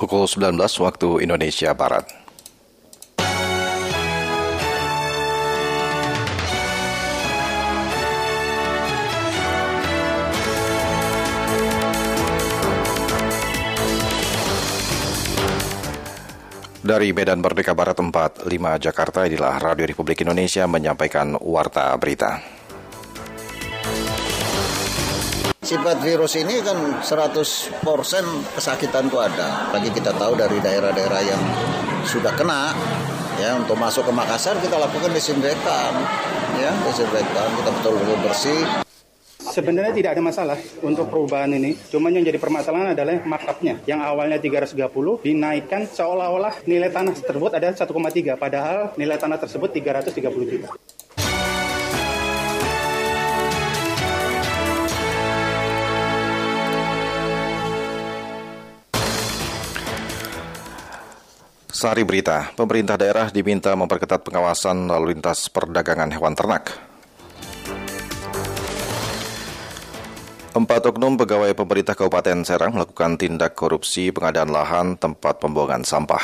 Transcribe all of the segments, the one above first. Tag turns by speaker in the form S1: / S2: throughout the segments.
S1: pukul 19 waktu Indonesia Barat. Dari Medan Merdeka Barat 45 Jakarta, inilah Radio Republik Indonesia menyampaikan Warta Berita.
S2: Sifat virus ini kan 100% kesakitan itu ada. Lagi kita tahu dari daerah-daerah yang sudah kena, ya untuk masuk ke Makassar kita lakukan disinfektan, ya disinfektan kita betul-betul bersih.
S3: Sebenarnya tidak ada masalah untuk perubahan ini. Cuman yang jadi permasalahan adalah markupnya. Yang awalnya 330 dinaikkan seolah-olah nilai tanah tersebut ada 1,3 padahal nilai tanah tersebut 330 juta.
S1: Sari berita, pemerintah daerah diminta memperketat pengawasan lalu lintas perdagangan hewan ternak. Empat oknum pegawai pemerintah Kabupaten Serang melakukan tindak korupsi pengadaan lahan tempat pembuangan sampah.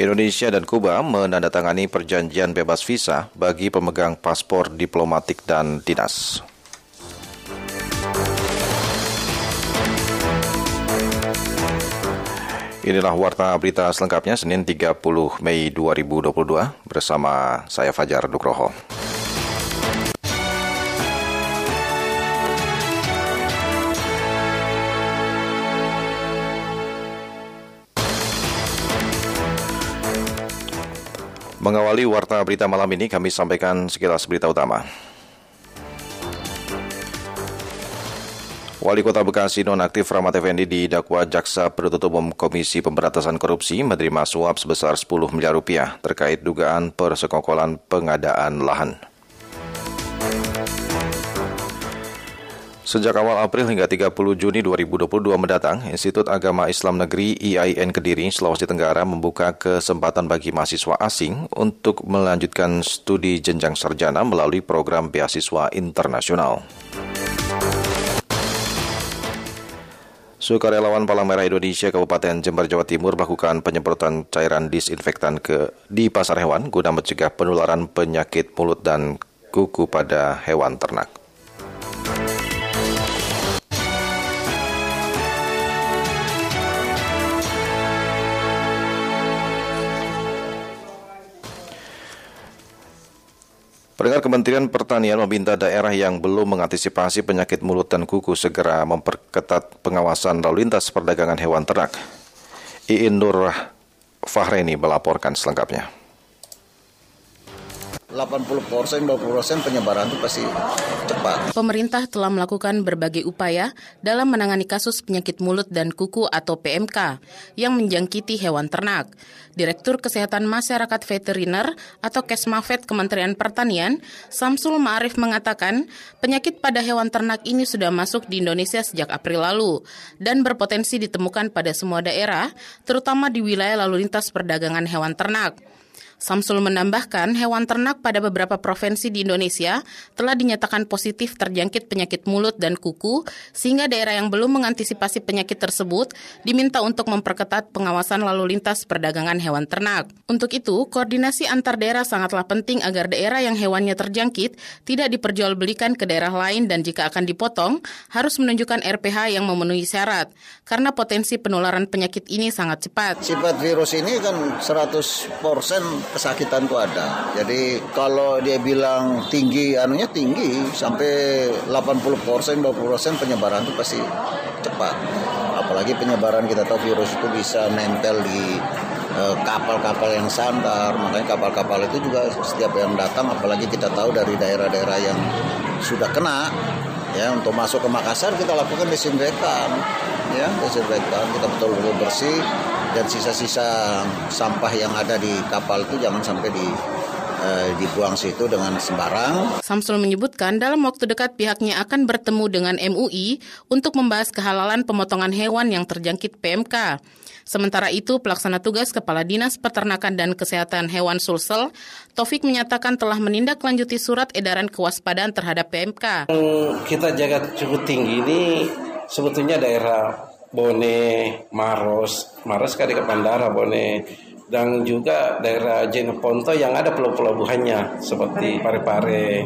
S1: Indonesia dan Kuba menandatangani perjanjian bebas visa bagi pemegang paspor diplomatik dan dinas. Inilah warta berita selengkapnya Senin 30 Mei 2022 bersama saya Fajar Dukroho. Mengawali warta berita malam ini kami sampaikan sekilas berita utama. Wali Kota Bekasi nonaktif Rahmat Effendi didakwa Jaksa Penuntut Umum Komisi Pemberantasan Korupsi menerima suap sebesar 10 miliar rupiah terkait dugaan persekongkolan pengadaan lahan. Sejak awal April hingga 30 Juni 2022 mendatang, Institut Agama Islam Negeri IAIN Kediri, Sulawesi Tenggara membuka kesempatan bagi mahasiswa asing untuk melanjutkan studi jenjang sarjana melalui program beasiswa internasional. Sukarelawan Palang Merah Indonesia Kabupaten Jember Jawa Timur melakukan penyemprotan cairan disinfektan ke di pasar hewan guna mencegah penularan penyakit mulut dan kuku pada hewan ternak. Pendengar Kementerian Pertanian meminta daerah yang belum mengantisipasi penyakit mulut dan kuku segera memperketat pengawasan lalu lintas perdagangan hewan ternak. Iin Nur Fahreni melaporkan selengkapnya.
S2: 80 persen, 20 persen penyebaran itu pasti cepat.
S4: Pemerintah telah melakukan berbagai upaya dalam menangani kasus penyakit mulut dan kuku atau PMK yang menjangkiti hewan ternak. Direktur Kesehatan Masyarakat Veteriner atau Kesmafet Kementerian Pertanian, Samsul Ma'arif mengatakan penyakit pada hewan ternak ini sudah masuk di Indonesia sejak April lalu dan berpotensi ditemukan pada semua daerah, terutama di wilayah lalu lintas perdagangan hewan ternak. Samsul menambahkan hewan ternak pada beberapa provinsi di Indonesia telah dinyatakan positif terjangkit penyakit mulut dan kuku, sehingga daerah yang belum mengantisipasi penyakit tersebut diminta untuk memperketat pengawasan lalu lintas perdagangan hewan ternak. Untuk itu, koordinasi antar daerah sangatlah penting agar daerah yang hewannya terjangkit tidak diperjualbelikan ke daerah lain dan jika akan dipotong, harus menunjukkan RPH yang memenuhi syarat, karena potensi penularan penyakit ini sangat cepat.
S2: Sifat virus ini kan 100% kesakitan tuh ada. Jadi kalau dia bilang tinggi, anunya tinggi sampai 80 persen, 20 persen penyebaran itu pasti cepat. Apalagi penyebaran kita tahu virus itu bisa nempel di eh, kapal-kapal yang sandar, makanya kapal-kapal itu juga setiap yang datang, apalagi kita tahu dari daerah-daerah yang sudah kena, ya untuk masuk ke Makassar kita lakukan disinfektan, ya disinfektan, kita betul-betul bersih dan sisa-sisa sampah yang ada di kapal itu jangan sampai di uh, dibuang situ dengan sembarang.
S4: Samsul menyebutkan dalam waktu dekat pihaknya akan bertemu dengan MUI untuk membahas kehalalan pemotongan hewan yang terjangkit PMK. Sementara itu, pelaksana tugas Kepala Dinas Peternakan dan Kesehatan Hewan Sulsel, Taufik menyatakan telah menindaklanjuti surat edaran kewaspadaan terhadap PMK.
S5: Kita jaga cukup tinggi ini sebetulnya daerah Bone, Maros, Maros kan dekat bandara Bone, dan juga daerah Jeneponto yang ada pelabuhannya seperti Pare-Pare,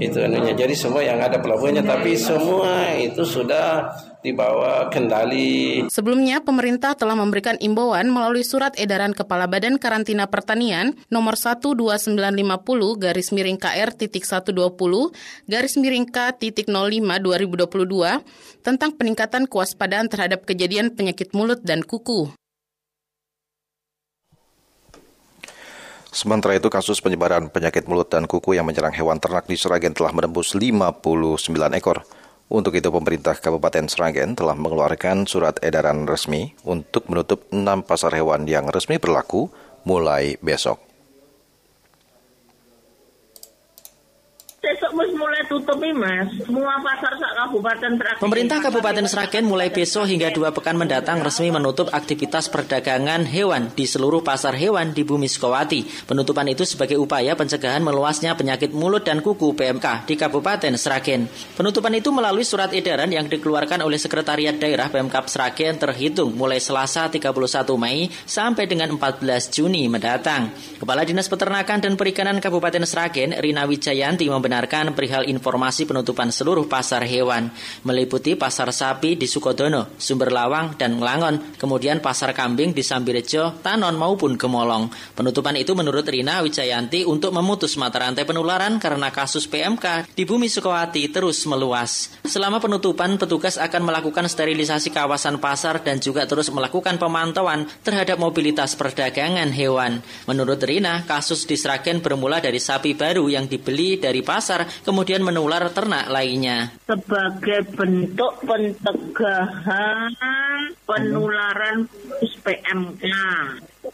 S5: itu anunya. Jadi semua yang ada pelabuhannya tapi semua itu sudah dibawa kendali.
S4: Sebelumnya pemerintah telah memberikan imbauan melalui surat edaran Kepala Badan Karantina Pertanian nomor 12950 garis miring KR titik 120 garis miring K titik 05 2022 tentang peningkatan kewaspadaan terhadap kejadian penyakit mulut dan kuku.
S1: Sementara itu kasus penyebaran penyakit mulut dan kuku yang menyerang hewan ternak di Seragen telah menembus 59 ekor. Untuk itu pemerintah Kabupaten Seragen telah mengeluarkan surat edaran resmi untuk menutup enam pasar hewan yang resmi berlaku mulai. Besok
S6: mulai tutup nih mas. Semua pasar sak kabupaten Sragen.
S7: Pemerintah Kabupaten Sragen mulai besok hingga dua pekan mendatang resmi menutup aktivitas perdagangan hewan di seluruh pasar hewan di Bumi Sukawati. Penutupan itu sebagai upaya pencegahan meluasnya penyakit mulut dan kuku PMK di Kabupaten Sragen. Penutupan itu melalui surat edaran yang dikeluarkan oleh Sekretariat Daerah PMK Sragen terhitung mulai Selasa 31 Mei sampai dengan 14 Juni mendatang. Kepala Dinas Peternakan dan Perikanan Kabupaten Sragen, Rina Wijayanti membenarkan perihal informasi penutupan seluruh pasar hewan, meliputi pasar sapi di Sukodono, Sumber Lawang, dan Melangon, kemudian pasar kambing di Sambirejo, Tanon maupun Gemolong. Penutupan itu menurut Rina Wijayanti untuk memutus mata rantai penularan karena kasus PMK di Bumi Sukawati terus meluas. Selama penutupan, petugas akan melakukan sterilisasi kawasan pasar dan juga terus melakukan pemantauan terhadap mobilitas perdagangan hewan. Menurut Rina, kasus di Sragen bermula dari sapi baru yang dibeli dari pasar, kemudian menular ternak lainnya.
S6: Sebagai bentuk pencegahan penularan PMK.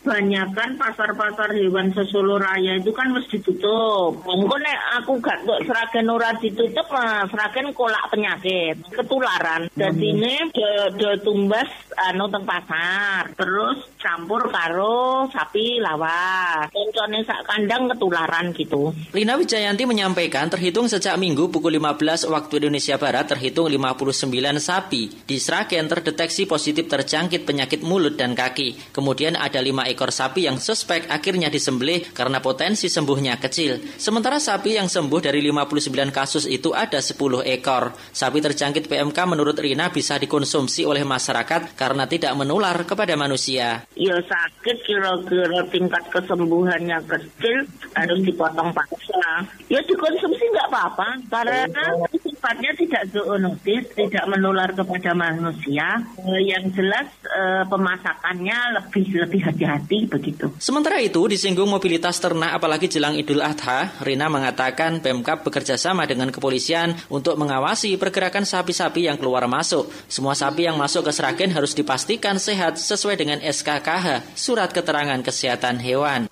S6: Kebanyakan pasar-pasar hewan sesolo raya itu kan mesti ditutup. Mungkin nek aku gak kok seragen ora ditutup, mas seragen kolak penyakit, ketularan. Jadi ini de, de tumbas anu teng pasar, terus campur karo sapi lawas. Koncone sak kandang ketularan gitu.
S7: Lina Wijayanti menyampaikan terhitung sejak Minggu pukul 15 waktu Indonesia Barat terhitung 59 sapi di Sragen terdeteksi positif terjangkit penyakit mulut dan kaki. Kemudian ada lima ekor sapi yang suspek akhirnya disembelih karena potensi sembuhnya kecil. Sementara sapi yang sembuh dari 59 kasus itu ada 10 ekor. Sapi terjangkit PMK menurut Rina bisa dikonsumsi oleh masyarakat karena tidak menular kepada manusia.
S6: Ya sakit kira-kira tingkat kesembuhannya kecil harus dipotong paksa. Ya dikonsumsi nggak apa-apa karena sifatnya tidak zoonotis, tidak menular kepada manusia. Eh, yang jelas eh, pemasakannya lebih lebih hati-hati begitu.
S7: Sementara itu, disinggung mobilitas ternak apalagi jelang Idul Adha, Rina mengatakan Pemkap bekerja sama dengan kepolisian untuk mengawasi pergerakan sapi-sapi yang keluar masuk. Semua sapi yang masuk ke Sragen harus dipastikan sehat sesuai dengan SKKH, Surat Keterangan Kesehatan Hewan.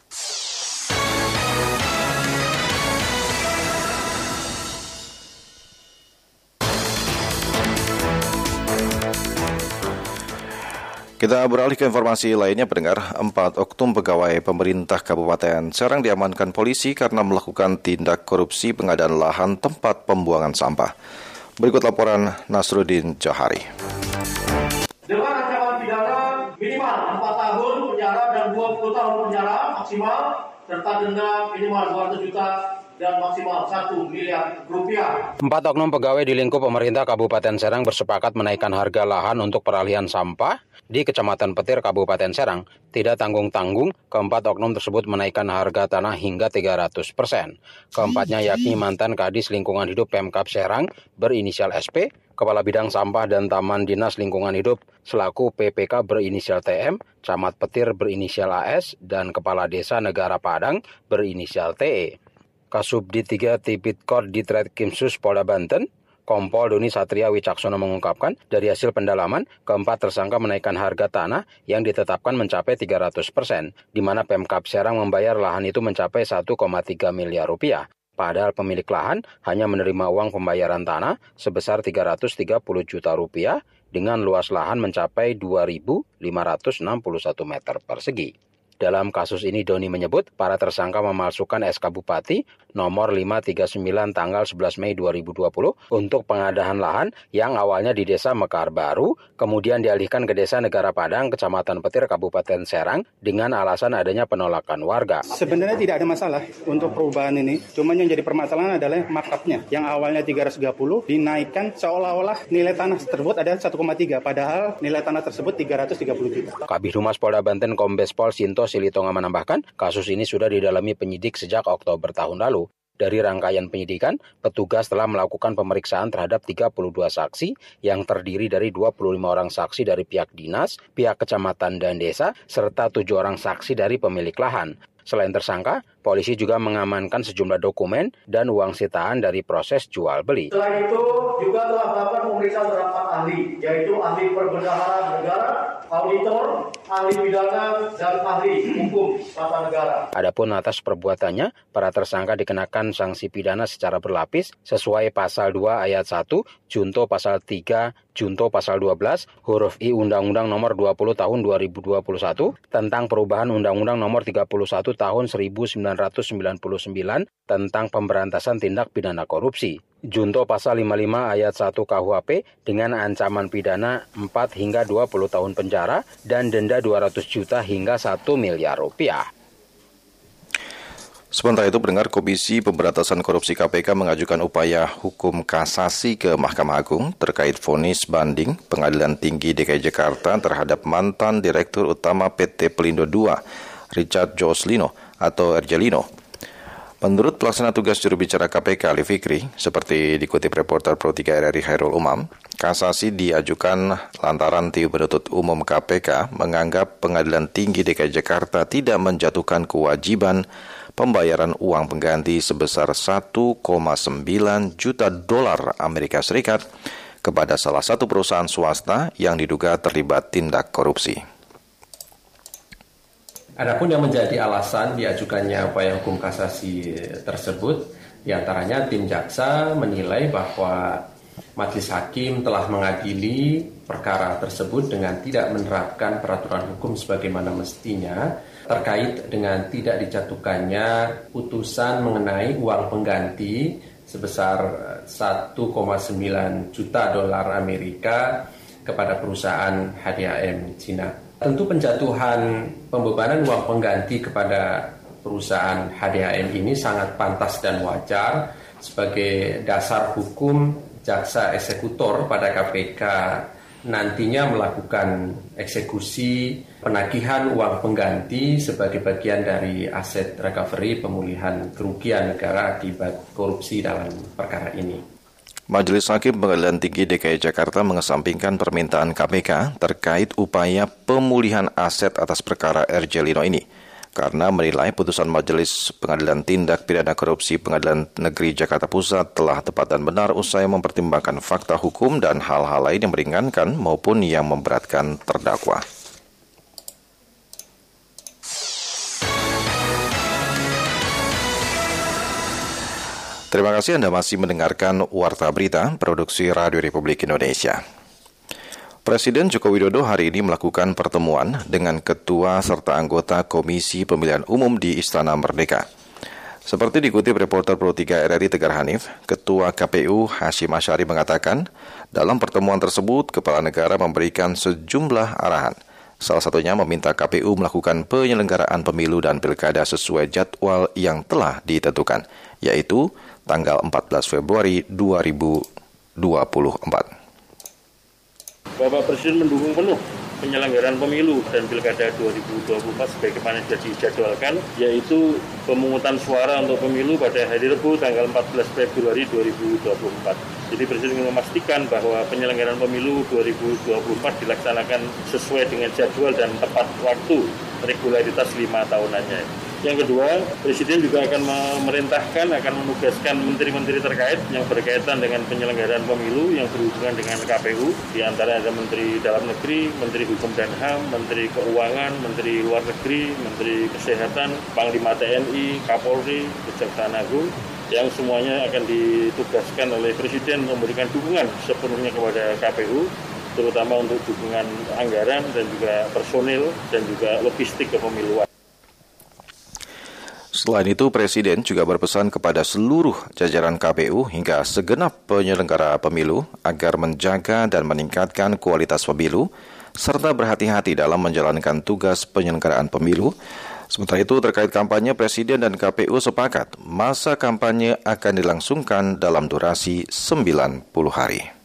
S1: Kita beralih ke informasi lainnya pendengar. Empat oknum pegawai pemerintah Kabupaten Serang diamankan polisi karena melakukan tindak korupsi pengadaan lahan tempat pembuangan sampah. Berikut laporan Nasruddin Johari.
S8: Dengan ancaman pidana minimal 4 tahun penjara dan 20 tahun penjara maksimal serta denda minimal 200 juta dan maksimal 1 miliar rupiah.
S9: Empat oknum pegawai di lingkup pemerintah Kabupaten Serang bersepakat menaikkan harga lahan untuk peralihan sampah di Kecamatan Petir, Kabupaten Serang. Tidak tanggung-tanggung, keempat oknum tersebut menaikkan harga tanah hingga 300 persen. Keempatnya yakni mantan Kadis Lingkungan Hidup Pemkap Serang berinisial SP, Kepala Bidang Sampah dan Taman Dinas Lingkungan Hidup selaku PPK berinisial TM, Camat Petir berinisial AS, dan Kepala Desa Negara Padang berinisial TE. Kasubdi 3 Tipikor di Kimsus Polda Banten, Kompol Doni Satria Wicaksono mengungkapkan, dari hasil pendalaman, keempat tersangka menaikkan harga tanah yang ditetapkan mencapai 300 persen, di mana Pemkap Serang membayar lahan itu mencapai 1,3 miliar rupiah. Padahal pemilik lahan hanya menerima uang pembayaran tanah sebesar 330 juta rupiah dengan luas lahan mencapai 2.561 meter persegi. Dalam kasus ini Doni menyebut para tersangka memalsukan SK Bupati nomor 539 tanggal 11 Mei 2020 untuk pengadaan lahan yang awalnya di Desa Mekar Baru, kemudian dialihkan ke Desa Negara Padang, Kecamatan Petir, Kabupaten Serang dengan alasan adanya penolakan warga.
S3: Sebenarnya tidak ada masalah untuk perubahan ini, cuman yang jadi permasalahan adalah markupnya yang awalnya 330 dinaikkan seolah-olah nilai tanah tersebut ada 1,3 padahal nilai tanah tersebut 330 juta.
S9: Kabid Humas Polda Banten Kombes Pol Sinto Silitonga menambahkan, kasus ini sudah didalami penyidik sejak Oktober tahun lalu. Dari rangkaian penyidikan, petugas telah melakukan pemeriksaan terhadap 32 saksi yang terdiri dari 25 orang saksi dari pihak dinas, pihak kecamatan dan desa, serta 7 orang saksi dari pemilik lahan. Selain tersangka, polisi juga mengamankan sejumlah dokumen dan uang sitaan dari proses jual beli.
S8: Selain itu juga telah melakukan pemeriksaan terhadap ahli, yaitu ahli perbendaharaan negara, auditor, ahli pidana, dan ahli hukum tata negara.
S9: Adapun atas perbuatannya, para tersangka dikenakan sanksi pidana secara berlapis sesuai pasal 2 ayat 1, junto pasal 3, junto pasal 12, huruf I Undang-Undang Nomor 20 Tahun 2021 tentang perubahan Undang-Undang Nomor 31 tahun 1999 tentang pemberantasan tindak pidana korupsi. Junto pasal 55 ayat 1 KUHP dengan ancaman pidana 4 hingga 20 tahun penjara dan denda 200 juta hingga 1 miliar rupiah.
S1: Sementara itu, pendengar Komisi Pemberantasan Korupsi KPK mengajukan upaya hukum kasasi ke Mahkamah Agung terkait vonis banding Pengadilan Tinggi DKI Jakarta terhadap mantan Direktur Utama PT Pelindo II, Richard Joslino atau Erjelino. Menurut pelaksana tugas juru bicara KPK Ali Fikri, seperti dikutip reporter Pro 3 RRI Hairul Umam, kasasi diajukan lantaran tim penuntut umum KPK menganggap Pengadilan Tinggi DKI Jakarta tidak menjatuhkan kewajiban pembayaran uang pengganti sebesar 1,9 juta dolar Amerika Serikat kepada salah satu perusahaan swasta yang diduga terlibat tindak korupsi.
S10: Adapun yang menjadi alasan diajukannya upaya hukum kasasi tersebut, di antaranya tim jaksa menilai bahwa majelis hakim telah mengadili perkara tersebut dengan tidak menerapkan peraturan hukum sebagaimana mestinya terkait dengan tidak dijatuhkannya putusan mengenai uang pengganti sebesar 1,9 juta dolar Amerika kepada perusahaan HDAM Cina. Tentu penjatuhan pembebanan uang pengganti kepada perusahaan HDHM ini sangat pantas dan wajar sebagai dasar hukum jaksa eksekutor pada KPK nantinya melakukan eksekusi penagihan uang pengganti sebagai bagian dari aset recovery pemulihan kerugian negara akibat korupsi dalam perkara ini.
S1: Majelis Hakim Pengadilan Tinggi DKI Jakarta mengesampingkan permintaan KPK terkait upaya pemulihan aset atas perkara Erjelino ini karena menilai putusan Majelis Pengadilan Tindak Pidana Korupsi Pengadilan Negeri Jakarta Pusat telah tepat dan benar usai mempertimbangkan fakta hukum dan hal-hal lain yang meringankan maupun yang memberatkan terdakwa. Terima kasih Anda masih mendengarkan Warta Berita Produksi Radio Republik Indonesia. Presiden Joko Widodo hari ini melakukan pertemuan dengan ketua serta anggota Komisi Pemilihan Umum di Istana Merdeka. Seperti dikutip reporter Pro 3 RRI Tegar Hanif, Ketua KPU Hashim Asyari mengatakan, dalam pertemuan tersebut, Kepala Negara memberikan sejumlah arahan. Salah satunya meminta KPU melakukan penyelenggaraan pemilu dan pilkada sesuai jadwal yang telah ditentukan, yaitu tanggal 14 Februari 2024.
S11: Bapak Presiden mendukung penuh penyelenggaraan pemilu dan pilkada 2024 sebagaimana sudah dijadwalkan yaitu pemungutan suara untuk pemilu pada hari Rabu tanggal 14 Februari 2024. Jadi Presiden ingin memastikan bahwa penyelenggaraan pemilu 2024 dilaksanakan sesuai dengan jadwal dan tepat waktu regularitas lima tahunannya. Yang kedua, Presiden juga akan memerintahkan, akan menugaskan menteri-menteri terkait yang berkaitan dengan penyelenggaraan pemilu yang berhubungan dengan KPU. Di antara ada Menteri Dalam Negeri, Menteri Hukum dan HAM, Menteri Keuangan, Menteri Luar Negeri, Menteri Kesehatan, Panglima TNI, Kapolri, Kejaksaan Agung, yang semuanya akan ditugaskan oleh Presiden memberikan dukungan sepenuhnya kepada KPU terutama untuk dukungan anggaran dan juga personil dan juga logistik kepemiluan.
S1: Selain itu, Presiden juga berpesan kepada seluruh jajaran KPU hingga segenap penyelenggara pemilu agar menjaga dan meningkatkan kualitas pemilu, serta berhati-hati dalam menjalankan tugas penyelenggaraan pemilu. Sementara itu, terkait kampanye, Presiden dan KPU sepakat masa kampanye akan dilangsungkan dalam durasi 90 hari.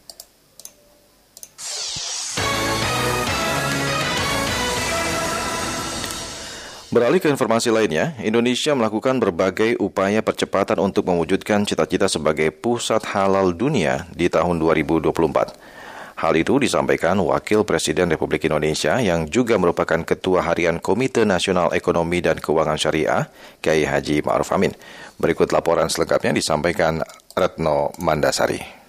S1: Beralih ke informasi lainnya, Indonesia melakukan berbagai upaya percepatan untuk mewujudkan cita-cita sebagai pusat halal dunia di tahun 2024. Hal itu disampaikan Wakil Presiden Republik Indonesia yang juga merupakan Ketua Harian Komite Nasional Ekonomi dan Keuangan Syariah, Kiai Haji Ma'ruf Amin. Berikut laporan selengkapnya disampaikan Retno Mandasari.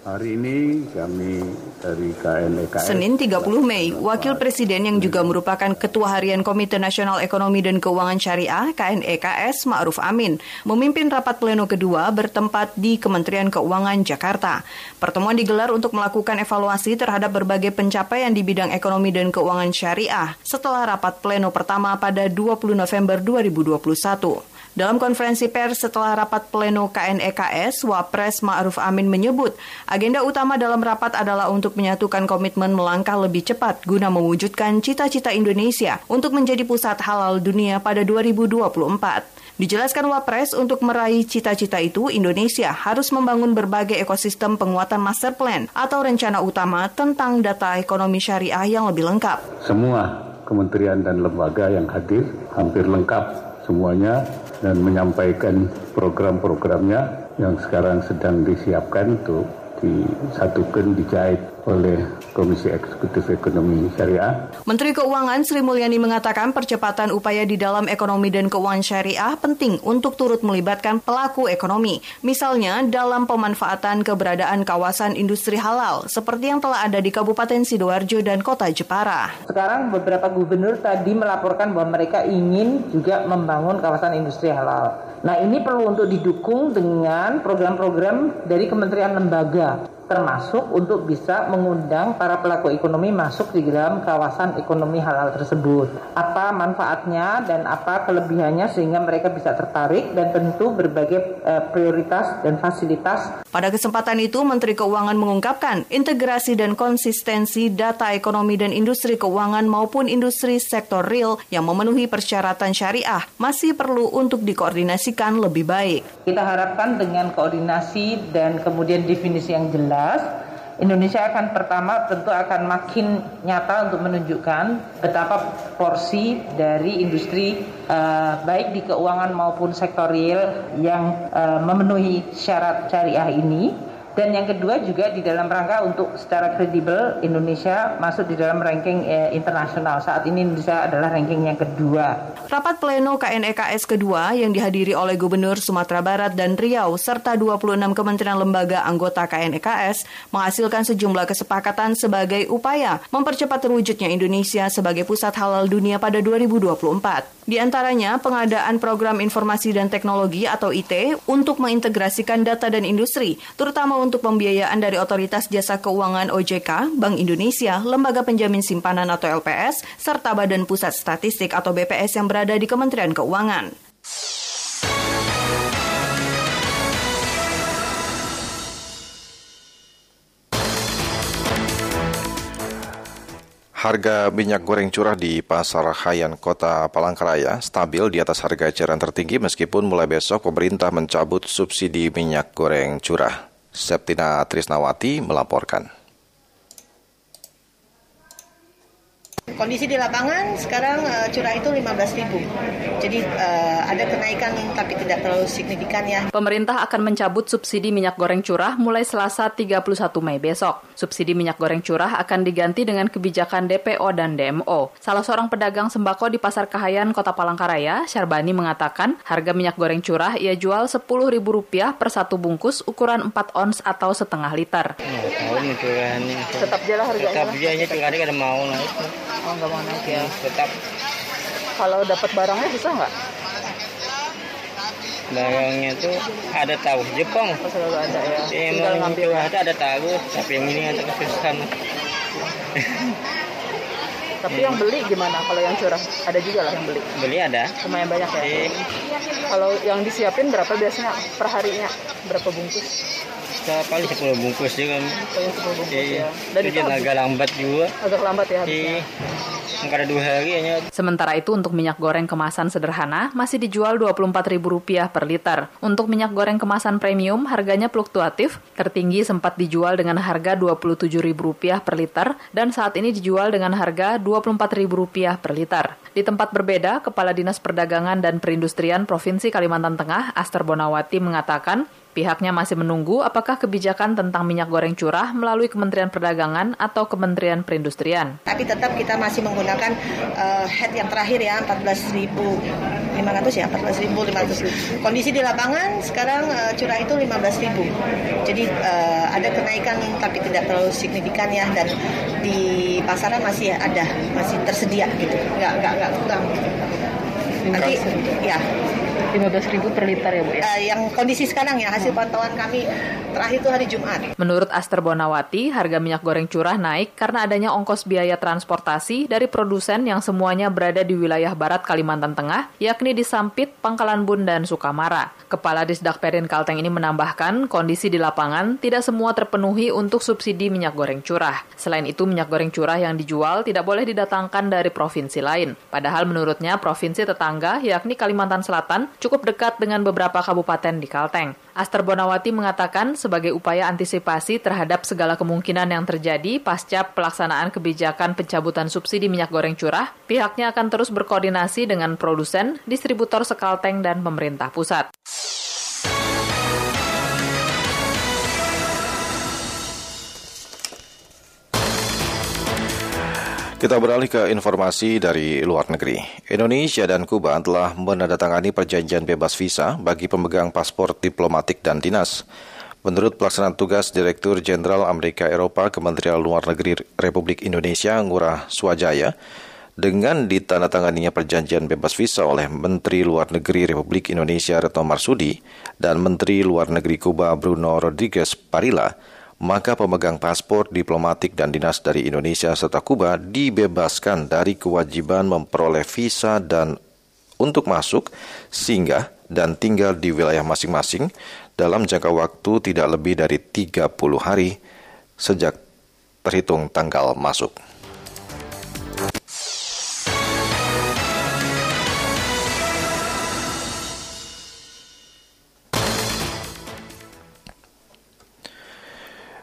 S12: Hari ini kami dari KNEKS
S13: Senin 30 Mei, Wakil Presiden yang juga merupakan Ketua Harian Komite Nasional Ekonomi dan Keuangan Syariah KNEKS Ma'ruf Amin memimpin rapat pleno kedua bertempat di Kementerian Keuangan Jakarta. Pertemuan digelar untuk melakukan evaluasi terhadap berbagai pencapaian di bidang ekonomi dan keuangan syariah setelah rapat pleno pertama pada 20 November 2021. Dalam konferensi pers setelah rapat pleno KNEKS, Wapres Ma'ruf Amin menyebut agenda utama dalam rapat adalah untuk menyatukan komitmen melangkah lebih cepat guna mewujudkan cita-cita Indonesia untuk menjadi pusat halal dunia pada 2024. Dijelaskan Wapres, untuk meraih cita-cita itu, Indonesia harus membangun berbagai ekosistem penguatan master plan atau rencana utama tentang data ekonomi syariah yang lebih lengkap.
S12: Semua kementerian dan lembaga yang hadir hampir lengkap semuanya dan menyampaikan program-programnya yang sekarang sedang disiapkan untuk disatukan, dijahit oleh Komisi Eksekutif Ekonomi Syariah.
S13: Menteri Keuangan Sri Mulyani mengatakan percepatan upaya di dalam ekonomi dan keuangan syariah penting untuk turut melibatkan pelaku ekonomi. Misalnya dalam pemanfaatan keberadaan kawasan industri halal seperti yang telah ada di Kabupaten Sidoarjo dan Kota Jepara.
S14: Sekarang beberapa gubernur tadi melaporkan bahwa mereka ingin juga membangun kawasan industri halal. Nah ini perlu untuk didukung dengan program-program dari kementerian lembaga termasuk untuk bisa mengundang para pelaku ekonomi masuk di dalam kawasan ekonomi halal tersebut. Apa manfaatnya dan apa kelebihannya sehingga mereka bisa tertarik dan tentu berbagai uh, prioritas dan fasilitas.
S13: Pada kesempatan itu Menteri Keuangan mengungkapkan integrasi dan konsistensi data ekonomi dan industri keuangan maupun industri sektor real yang memenuhi persyaratan syariah masih perlu untuk dikoordinasikan lebih baik.
S14: Kita harapkan dengan koordinasi dan kemudian definisi yang jelas Indonesia akan pertama tentu akan makin nyata untuk menunjukkan betapa porsi dari industri uh, baik di keuangan maupun sektor real yang uh, memenuhi syarat syariah ini dan yang kedua juga di dalam rangka untuk secara kredibel Indonesia masuk di dalam ranking eh, internasional. Saat ini Indonesia adalah ranking yang kedua.
S13: Rapat pleno KNEKS kedua yang dihadiri oleh Gubernur Sumatera Barat dan Riau serta 26 kementerian lembaga anggota KNEKS menghasilkan sejumlah kesepakatan sebagai upaya mempercepat terwujudnya Indonesia sebagai pusat halal dunia pada 2024. Di antaranya pengadaan program informasi dan teknologi atau IT untuk mengintegrasikan data dan industri, terutama untuk pembiayaan dari Otoritas Jasa Keuangan OJK, Bank Indonesia, Lembaga Penjamin Simpanan atau LPS, serta Badan Pusat Statistik atau BPS yang berada di Kementerian Keuangan.
S1: Harga minyak goreng curah di Pasar Hayan Kota Palangkaraya stabil di atas harga eceran tertinggi meskipun mulai besok pemerintah mencabut subsidi minyak goreng curah. Septina Trisnawati melaporkan.
S15: Kondisi di lapangan sekarang uh, curah itu 15.000. Jadi uh, ada kenaikan tapi tidak terlalu signifikan ya.
S16: Pemerintah akan mencabut subsidi minyak goreng curah mulai Selasa 31 Mei besok. Subsidi minyak goreng curah akan diganti dengan kebijakan DPO dan DMO. Salah seorang pedagang sembako di Pasar Kahayan, Kota Palangkaraya, Syarbani mengatakan harga minyak goreng curah ia jual Rp10.000 per satu bungkus ukuran 4 ons atau setengah liter.
S17: Oh,
S15: Tetap jalan harganya?
S17: Tetap jalan, curahnya ada mau naik.
S15: Oh, nggak mau naik ya?
S17: Tetap.
S15: Kalau dapat barangnya bisa nggak?
S17: Barangnya tuh ada tahu Jepang.
S15: Oh, selalu ada ya.
S17: ya Tinggal ngambil. Ada, ada tahu, tapi yang ini ada kesusahan.
S16: Tapi yang beli gimana? Kalau yang curah ada juga lah yang beli.
S17: Beli ada.
S16: Lumayan banyak ya.
S17: Iya.
S16: Kalau yang disiapin berapa biasanya per harinya? Berapa bungkus?
S17: Kita paling 10 bungkus juga.
S16: Paling 10 bungkus
S17: Iya.
S16: ya. Dan
S17: Itu
S16: itu
S17: agak lambat juga.
S16: agak lambat ya habisnya.
S17: Iya. Ada dua hari hanya.
S16: Sementara itu untuk minyak goreng kemasan sederhana masih dijual Rp24.000 per liter. Untuk minyak goreng kemasan premium harganya fluktuatif, tertinggi sempat dijual dengan harga Rp27.000 per liter dan saat ini dijual dengan harga Rp24.000 per liter. Di tempat berbeda, Kepala Dinas Perdagangan dan Perindustrian Provinsi Kalimantan Tengah, Aster Bonawati mengatakan Pihaknya masih menunggu apakah kebijakan tentang minyak goreng curah melalui Kementerian Perdagangan atau Kementerian Perindustrian.
S15: Tapi tetap kita masih menggunakan uh, head yang terakhir ya 14.500 ya 14.500. Kondisi di lapangan sekarang uh, curah itu 15.000. Jadi uh, ada kenaikan tapi tidak terlalu signifikan ya dan di pasaran masih ada masih tersedia gitu. Nggak nggak nggak kurang. Nanti ya
S16: 15.000 per liter ya Bu ya?
S15: Uh, yang kondisi sekarang ya hasil pantauan kami terakhir itu hari Jumat.
S16: Menurut Aster Bonawati, harga minyak goreng curah naik karena adanya ongkos biaya transportasi dari produsen yang semuanya berada di wilayah barat Kalimantan Tengah, yakni di Sampit, Pangkalan Bun, dan Sukamara. Kepala Disdak Perin Kalteng ini menambahkan, kondisi di lapangan tidak semua terpenuhi untuk subsidi minyak goreng curah. Selain itu, minyak goreng curah yang dijual tidak boleh didatangkan dari provinsi lain. Padahal menurutnya provinsi tetangga, yakni Kalimantan Selatan, cukup dekat dengan beberapa kabupaten di Kalteng. Aster Bonawati mengatakan sebagai upaya antisipasi terhadap segala kemungkinan yang terjadi pasca pelaksanaan kebijakan pencabutan subsidi minyak goreng curah, pihaknya akan terus berkoordinasi dengan produsen, distributor sekalteng, dan pemerintah pusat.
S1: Kita beralih ke informasi dari luar negeri. Indonesia dan Kuba telah menandatangani perjanjian bebas visa bagi pemegang paspor diplomatik dan dinas. Menurut pelaksana tugas Direktur Jenderal Amerika Eropa Kementerian Luar Negeri Republik Indonesia Ngurah Swajaya, dengan ditandatanganinya perjanjian bebas visa oleh Menteri Luar Negeri Republik Indonesia Retno Marsudi dan Menteri Luar Negeri Kuba Bruno Rodriguez Parilla, maka pemegang paspor diplomatik dan dinas dari Indonesia serta Kuba dibebaskan dari kewajiban memperoleh visa dan untuk masuk, singgah, dan tinggal di wilayah masing-masing dalam jangka waktu tidak lebih dari 30 hari sejak terhitung tanggal masuk.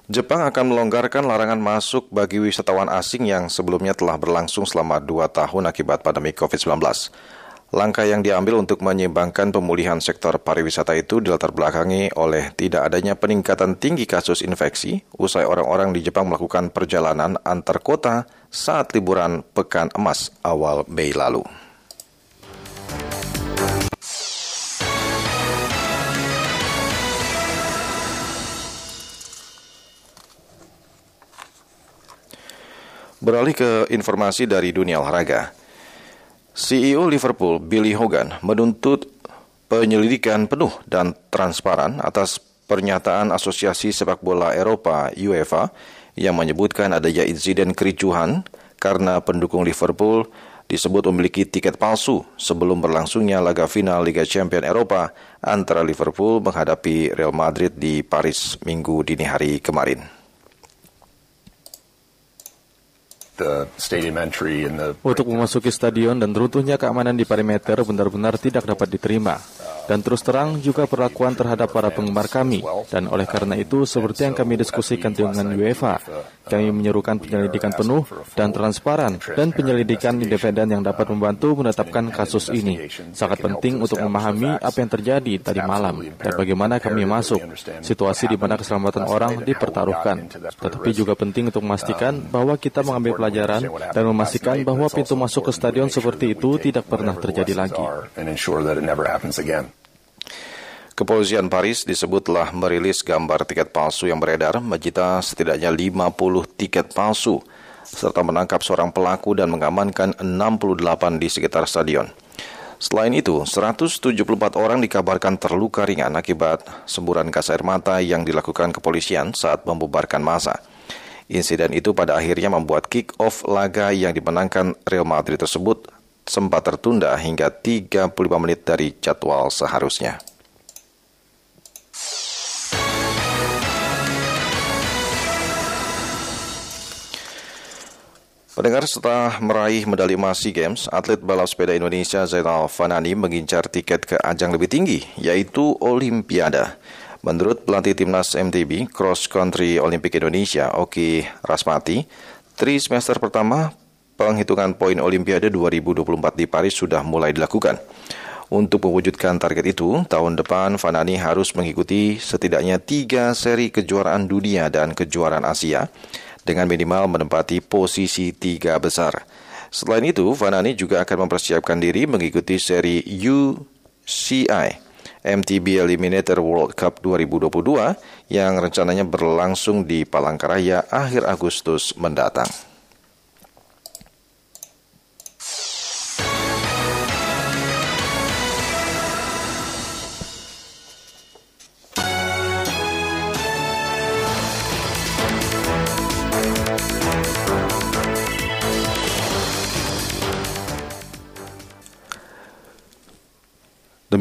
S1: Jepang akan melonggarkan larangan masuk bagi wisatawan asing yang sebelumnya telah berlangsung selama dua tahun akibat pandemi COVID-19. Langkah yang diambil untuk menyeimbangkan pemulihan sektor pariwisata itu dilatar belakangi oleh tidak adanya peningkatan tinggi kasus infeksi usai orang-orang di Jepang melakukan perjalanan antar kota saat liburan Pekan Emas awal Mei lalu. Beralih ke informasi dari dunia olahraga. CEO Liverpool Billy Hogan menuntut penyelidikan penuh dan transparan atas pernyataan Asosiasi Sepak Bola Eropa UEFA yang menyebutkan adanya insiden kericuhan karena pendukung Liverpool disebut memiliki tiket palsu sebelum berlangsungnya laga final Liga Champions Eropa antara Liverpool menghadapi Real Madrid di Paris minggu dini hari kemarin.
S18: Untuk memasuki stadion dan runtuhnya keamanan di perimeter benar-benar tidak dapat diterima. Dan terus terang juga perlakuan terhadap para penggemar kami. Dan oleh karena itu, seperti yang kami diskusikan dengan UEFA, kami menyerukan penyelidikan penuh dan transparan dan penyelidikan independen yang dapat membantu menetapkan kasus ini. Sangat penting untuk memahami apa yang terjadi tadi malam dan bagaimana kami masuk, situasi di mana keselamatan orang dipertaruhkan. Tetapi juga penting untuk memastikan bahwa kita mengambil pelajaran dan memastikan bahwa pintu masuk ke stadion seperti itu tidak pernah terjadi lagi.
S1: Kepolisian Paris disebut telah merilis gambar tiket palsu yang beredar, menyita setidaknya 50 tiket palsu, serta menangkap seorang pelaku dan mengamankan 68 di sekitar stadion. Selain itu, 174 orang dikabarkan terluka ringan akibat semburan gas air mata yang dilakukan kepolisian saat membubarkan massa. Insiden itu pada akhirnya membuat kick-off laga yang dimenangkan Real Madrid tersebut sempat tertunda hingga 35 menit dari jadwal seharusnya. Pendengar setelah meraih medali emas SEA Games, atlet balap sepeda Indonesia Zainal Fanani mengincar tiket ke ajang lebih tinggi, yaitu Olimpiade. Menurut pelatih timnas MTB Cross Country Olimpik Indonesia, Oki Rasmati, tri semester pertama penghitungan poin Olimpiade 2024 di Paris sudah mulai dilakukan. Untuk mewujudkan target itu, tahun depan Fanani harus mengikuti setidaknya tiga seri kejuaraan dunia dan kejuaraan Asia, dengan minimal menempati posisi tiga besar. Selain itu, Vanani juga akan mempersiapkan diri mengikuti seri UCI MTB Eliminator World Cup 2022 yang rencananya berlangsung di Palangkaraya akhir Agustus mendatang.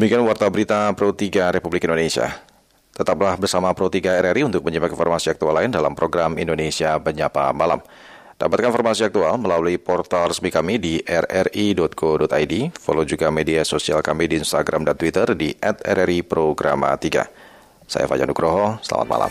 S1: Demikian warta berita Pro 3 Republik Indonesia. Tetaplah bersama Pro 3 RRI untuk menyimak informasi aktual lain dalam program Indonesia Menyapa Malam. Dapatkan informasi aktual melalui portal resmi kami di rri.co.id. Follow juga media sosial kami di Instagram dan Twitter di @rri Programa 3. Saya Fajar Nugroho, selamat malam.